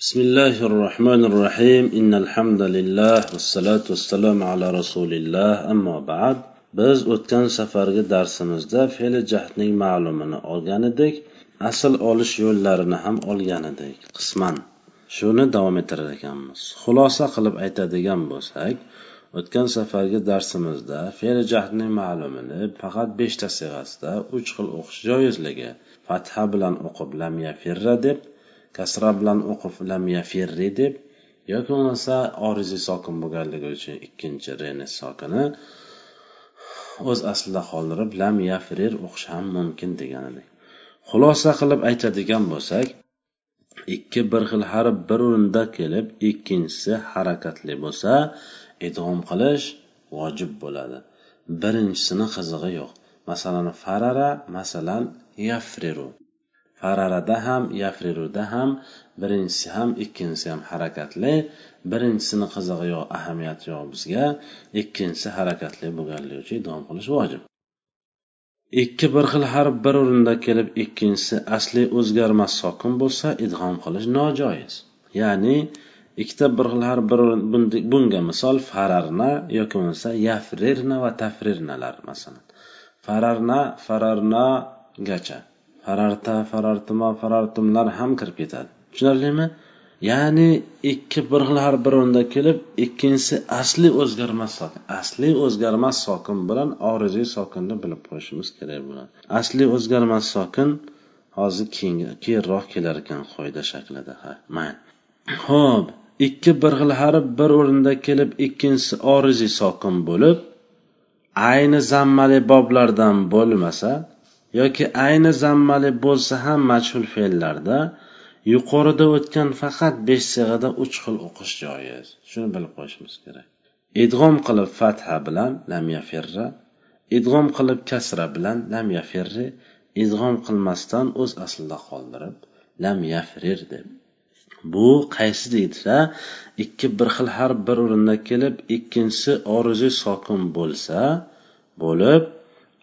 بسم الله الرحمن الرحيم إن الحمد لله والصلاة والسلام على رسول الله أما بعد biz o'tgan safargi darsimizda fe'li jahdning ma'lumini olgan edik asl olish yo'llarini ham olgan edik qisman shuni davom ettirar ekanmiz xulosa qilib aytadigan bo'lsak o'tgan safargi darsimizda fe'li jahdning ma'lumini faqat beshta sig'asida uch xil o'qish joizligi fatha bilan o'qib lam yafirra deb kasra bilan o'qib lam yafirri deb yoki bo'lmasa oriziy sokin bo'lganligi uchun ikkinchi reni sokini o'z aslida qoldirib lam yafrir o'qish ham mumkin degan edik xulosa qilib aytadigan bo'lsak ikki bir xil harf bir o'rinda kelib ikkinchisi harakatli bo'lsa idg'om qilish vojib bo'ladi. Birinchisini qizig'i yo'q. Masalan farara masalan yafriru. Hararada ham yafriruda ham birinchisi ham ikkinchisi ham harakatli birinchisini qizig'i yo'q ahamiyati yo'q bizga ikkinchisi harakatli bo'lganligi uchun idom qilish vojib. Ikki bir xil harf bir o'rinda kelib ikkinchisi asli o'zgarmas sokin bo'lsa idg'om qilish nojoiz. Ya'ni ikkita bir xil harf bir bunga misol fararna yoki bo'lmasa yafrirna va tafrirnalar masalan. Fararna fararnagacha. Fararta farartuma farartumlar ham kirib ketadi. Tushunarlimi? Ya'ni ikki bir xil har bir o'rinda kelib ikkinchisi asli o'zgarmas sokin asli o'zgarmas sokin bilan oriziy sokinni bilib qo'yishimiz kerak bo'ladi. Asli o'zgarmas sokin hozir keyinroq kelar ekan qoida shaklida mayli. Ho'p ikki bir xil harf bir o'rinda kelib ikkinchisi oriziy sokin bo'lib ayni zammali boblardan bo'lmasa yoki ayni zammali bo'lsa ham majhul fe'llarda yuqorida o'tgan faqat besh sig'ada uch xil o'qish joiz. Shuni bilib qo'yishimiz kerak. Idg'om qilib fatha bilan lam yafirra idg'om qilib kasra bilan lam yafirri idg'om qilmasdan o'z aslida qoldirib lam yafrir deb. Bu qaysi deydilar? Ikki bir xil harf bir o'rinda kelib ikkinchisi oriziy sokin bo'lsa bo'lib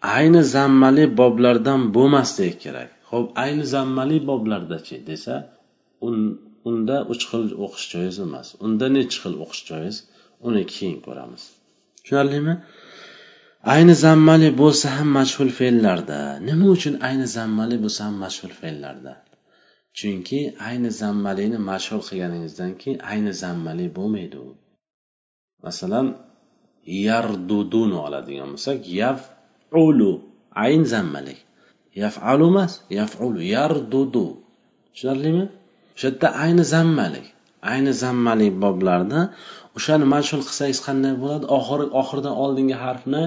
ayni zammali boblardan bo'lmasligi kerak. Ho'p ayni zammali boblardachi desa unda uch xil o'qish joiz emas. Unda nechi xil o'qish joiz uni keyin ko'ramiz. Tushunarlimi? Ayni zammali bo'lsa ham mashhur fe'llarda. Nima uchun ayni zammali bo'lsa ham mashhur fe'llarda? Chunki ayni zammalini mashhur qilganingizdan keyin ayni zammali bo'lmaydi u. Masalan yarduduni oladigan bo'lsak yaf yafulu ayn zammalik yafalu emas yafulu yardudu tushunarlimi o'sha yerda ayni zammalik ayni zammalik boblarda o'shani mashhul qilsangiz qanday bo'ladi oxiri oxiridan oldingi harfni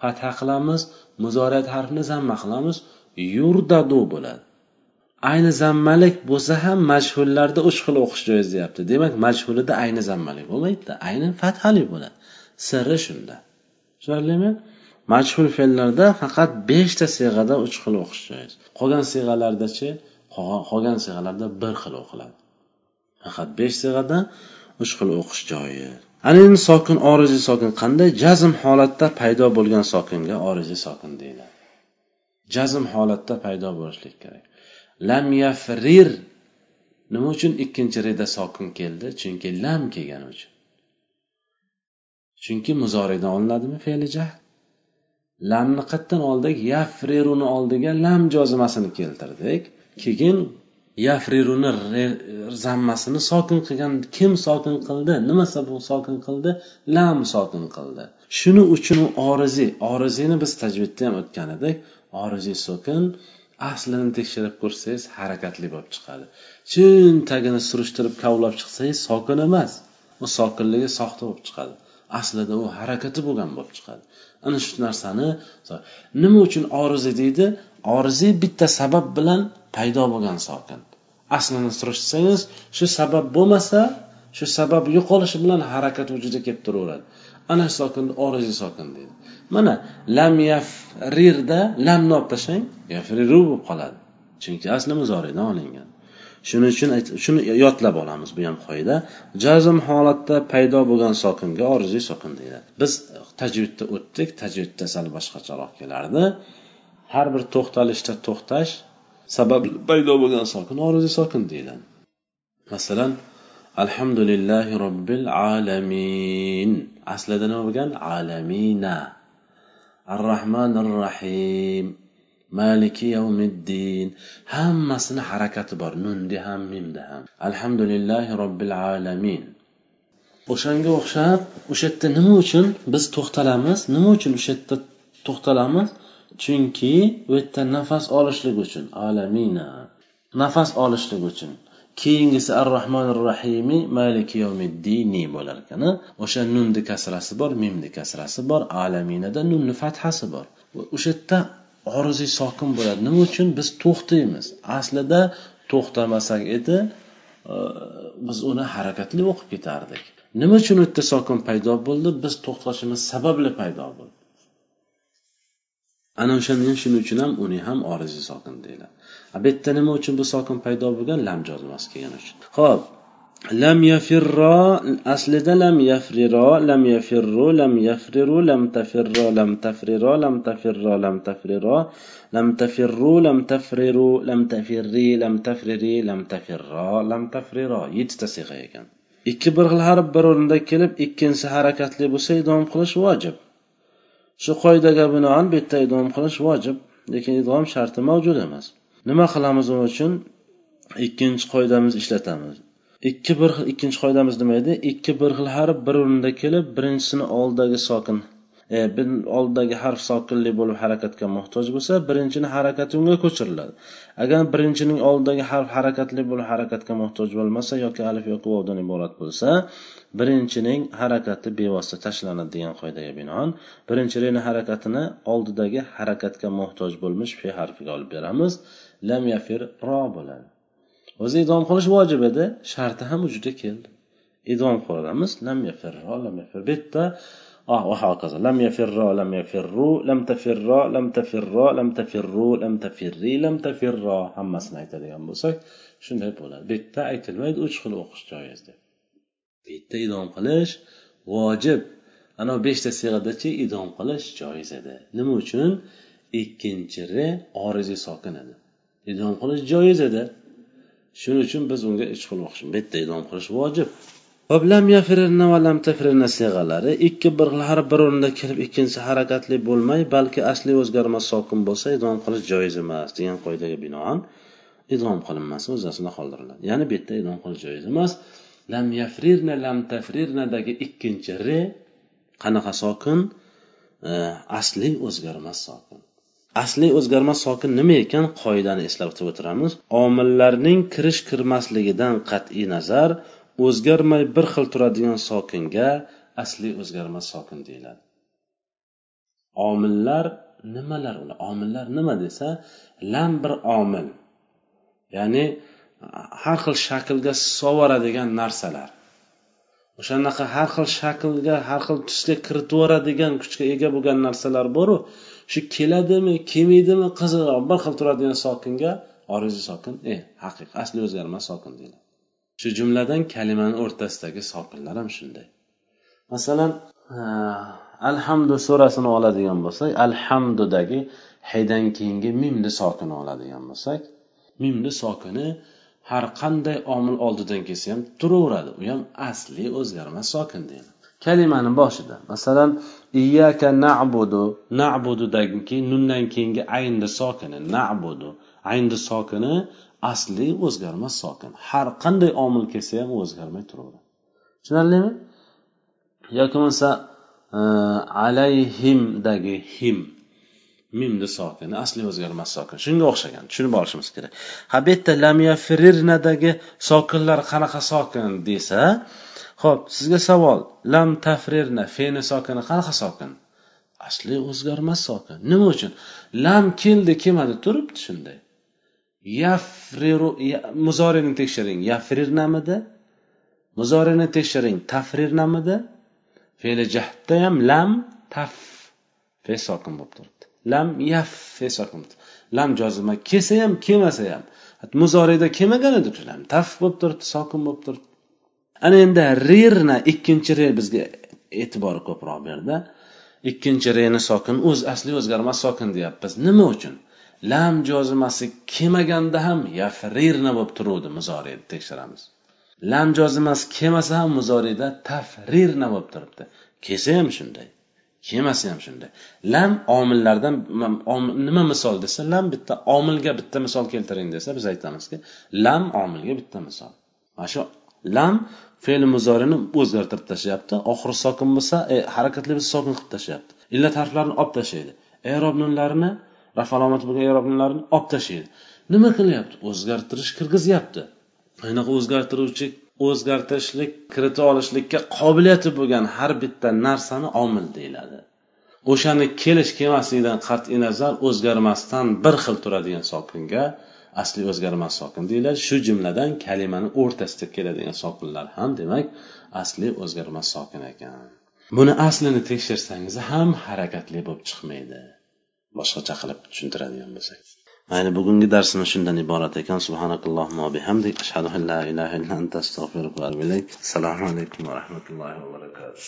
fatha qilamiz muzoriyat harfini zamma qilamiz yurdadu bo'ladi ayni zammalik bo'lsa ham mashhullarda uch xil o'qish joiz deyapti demak mashhulida ayni zammalik bo'lmaydida ayni fathali bo'ladi sirri shunda tushunarlimi majhul fe'llarda faqat beshta siyg'ada uch xil o'qish joiz qolgan siyg'alardachi qolgan siyg'alarda bir xil o'qiladi. Faqat besh siyg'ada uch xil o'qish joiz ana endi sokin oriziy sokin qanday? Jazm holatda paydo bo'lgan sokinga oriziy sokin deyiladi. Jazm holatda paydo bo'lishlik kerak. Lam yafrir. Nima uchun ikkinchi reda sokin keldi? Chunki lam kelgani uchun. Chunki muzoridan olinadimi fe'li jahd lamni qayerdan oldik? Yafriruni oldiga lam jozimasini keltirdik. Keyin yafriruni zammasini sokin qilgan kim sokin qildi? Nima sabab sokin qildi? Lam sokin qildi. Shuning uchun u oriziy oriziyni biz tajvidda ham o'tgan edik. Oriziy sokin aslini tekshirib ko'rsangiz harakatli bo'lib chiqadi. Chin tagini surishtirib kavlab chiqsangiz sokin emas u sokinligi soxta bo'lib chiqadi. Aslida u harakati bo'lgan bo'lib chiqadi. Ana shu narsani nima uchun oriza deydi? Oriza bitta sabab bilan paydo bo'lgan sokin. Aslini surishtirsangiz shu sabab bo'lmasa shu sabab yo'qolishi bilan harakat vujudga kelib turaveradi. Ana shu sokinni oriziy sokin deydi. Mana lam yafrirda lamni olib tashlang yafriru bo'lib qoladi. Chunki asli muzoriydan olingan. Shuning uchun shuni yodlab olamiz bu ham qoida. Jazm holatda paydo bo'lgan sokinga oriziy sokin deyiladi biz tajvidda o'tdik tajvidda sal boshqacharoq kelardi. Har bir to'xtalishda to'xtash sabab paydo bo'lgan sokin oriziy sokin deyiladi masalan alhamdulillahi robbil alamin. Aslida nima bo'lgan? Alamina. Ar rahmanir rahim. Maliki yavmiddin hammasini harakati bor. Nunda ham mimda ham. Alhamdulillahi robbil alamin. O'shanga o'xshab o'sha yerda nima uchun biz to'xtalamiz? Nima uchun o'sha yerda to'xtalamiz? Chunki u yerda nafas olishlik uchun. Alamina. Nafas olishlik uchun. Keyingisi ar rohmanir rohimi maliki yawmiddini bo'lar ekan o'sha nunni kasrasi bor mimni kasrasi bor. Alaminada nunni fathasi bor. O'sha yerda oriziy sokin bo'ladi. Nima uchun? Biz to'xtaymiz. Aslida to'xtamasak edi e, biz uni harakatli o'qib ketardik. Nima uchun u yerda sokin paydo bo'ldi? Biz to'xtashimiz sababli paydo bo'ldi. Ana o'shandan shuning uchun ham uni ham oriziy sokin deyiladi. Bu yerda nima uchun bu sokin paydo bo'lgan? Lam jozmasi kelgani uchun. Ho'p lam yafirro aslida lam yafriro lam yafirru lam yafriru lam tafirro lam tafriro lam tafirro lam tafriro lam tafirru lam tafriru lam tafirri lam tafriri lam tafirro lam tafriro yettita siyg'a ekan. Ikki bir xil harf bir o'rinda kelib ikkinchisi harakatli bo'lsa idom qilish vojib. Shu qoidaga binoan bu yerda idom qilish vojib lekin idom sharti mavjud emas. Nima qilamiz uning uchun? Ikkinchi qoidamizni ishlatamiz. Ikki bir xil ikkinchi qoidamiz nima edi? Ikki bir xil harf bir o'rinda kelib birinchisini oldidagi sokin e, oldidagi harf sokinli bo'lib harakatga muhtoj bo'lsa birinchini harakati unga ko'chiriladi. Agar birinchining oldidagi harf harakatli bo'lib harakatga muhtoj bo'lmasa yoki alif yoki vovdan iborat bo'lsa birinchining harakati bevosita tashlanadi degan qoidaga binoan birinchi harakatini oldidagi harakatga muhtoj bo'lmish fe harfiga olib beramiz. Lam yafir ro bo'ladi. o'zi idom qilish vojib edi sharti ham vujudga keldi idom qilamiz lam yafir ro lam yafir bu yerda وهكذا لم يفر لم يفروا لم تفر لم تفر لم تفروا لم تفري لم تفر hammasini aytadigan bo'lsak shunday bo'ladi bu yerda aytilmaydi uch xil o'qish joiz deb bu yerda idom qilish vojib ana beshta siyg'adachi idom qilish joiz edi nima uchun ikkinchi re oriziy sokin edi idom qilish joiz edi Shuning uchun biz unga ich qilmoqchi. O'qish bu idom qilish vojib. Hop ikki bir harf bir o'rinda kelib ikkinchisi harakatli bo'lmay balki asli o'zgarmas sokin bo'lsa idom qilish joiz emas degan qoidaga binoan idom qilinmasi o'zasida qoldiriladi. Ya'ni bu yerda idom qilish joiz emas. Lam yafrirna lam tafrirnadagi ikkinchi re qanaqa sokin? Asli o'zgarmas sokin. Asli o'zgarmas sokin nima ekan qoidani eslatib o'tiramiz. Omillarning kirish kirmasligidan qat'iy nazar o'zgarmay bir xil turadigan sokinga asli o'zgarmas sokin deyiladi. Omillar nimalar ular? Omillar nima desa lam bir omil. Ya'ni har xil shaklga sovoradigan narsalar. O'shanaqa har xil shaklga har xil tusga kiritib yuboradigan kuchga ega bo'lgan narsalar boru shu keladimi kelmaydimi qiziq bir xil turadigan sokinga oriziy sokin e haqiqiy asli o'zgarmas sokin deyiladi shu jumladan kalimani o'rtasidagi sokinlar ham shunday. Masalan alhamdu surasini oladigan bo'lsak alhamdudagi haydan keyingi mimni sokini oladigan bo'lsak mimni sokini har qanday omil oldidan kelsa ham turaveradi. U ham asli o'zgarmas sokin deydi. Kalimani boshida masalan iyyaka na'budu. Na'bududan nundan keyingi ayni sokini na'budu. Ayni sokini asli o'zgarmas sokin. Har qanday omil kelsa ham o'zgarmay turaveradi. Tushunarlimi? Yoki bo'lmasa alayhimdagi him mimni sokin asli o'zgarmas sokin. Shunga o'xshagan tushunib olishimiz kerak. Ha bu yerda lamyafirirnadagi sokinlar qanaqa sokin desa ho'p sizga savol lam tafrirna feni sokini qanaqa sokin? Asli o'zgarmas sokin. Nima uchun? Lam keldi kelmadi turibdi shunday. Yafriru muzorini tekshiring yafrirnamidi? Muzorini tekshiring tafrirnamidi? Fe'li jahdda ham lam taf fe sokin bo'lib turibdi. Lam yaf lam jozima kelsa ham kelmasa ham. Muzoriyda kelmagan edi lam taf bo'lib turibdi sokin bo'lib turibdi. Ana endi rirna ikkinchi re bizga e'tibor ko'proq bu yerda ikkinchi reni sokin o'z asli o'zgarmas sokin deyapmiz. Nima uchun? Lam jozimasi kelmaganda ham yafrirna bo'lib turuvdi muzoriyda tekshiramiz. Lam jozimasi kelmasa ham muzoriyda tafrirna bo'lib turibdi. Kelsa ham shunday. Kemasi ham shunday lam omillardan nima misol desa lam bitta omilga bitta misol keltiring desa biz aytamizki lam omilga bitta misol. Mana shu lam fe'l muzorini o'zgartirib tashlayapti oxiri sokin bo'lsa e, harakatli bo'lsa sokin qilib tashlayapti. Illat harflarini olib tashlaydi. Erob nunlarini raf alomati bo'lgan erob nunlarini olib tashlaydi. Nima qilyapti? O'zgartirish kirgizyapti. Anaqa o'zgartiruvchi o'zgartirishlik kirita olishlikka qobiliyati bo'lgan har bitta narsani omil deyiladi. O'shani kelish kelmasligidan qat'iy nazar o'zgarmasdan bir xil turadigan sokinga asli o'zgarmas sokin deyiladi. Shu jumladan kalimani o'rtasida keladigan sokinlar ham demak asli o'zgarmas sokin ekan. Buni aslini tekshirsangiz ham harakatli bo'lib chiqmaydi. Boshqacha qilib tushuntiradigan bo'lsak mayli bugungi darsimiz shundan iborat ekan. Subhanakallohumma bihamdik. Ashhadu an la ilaha illa anta astag'firuka va assalomu alaykum va rahmatullohi va barakatuh.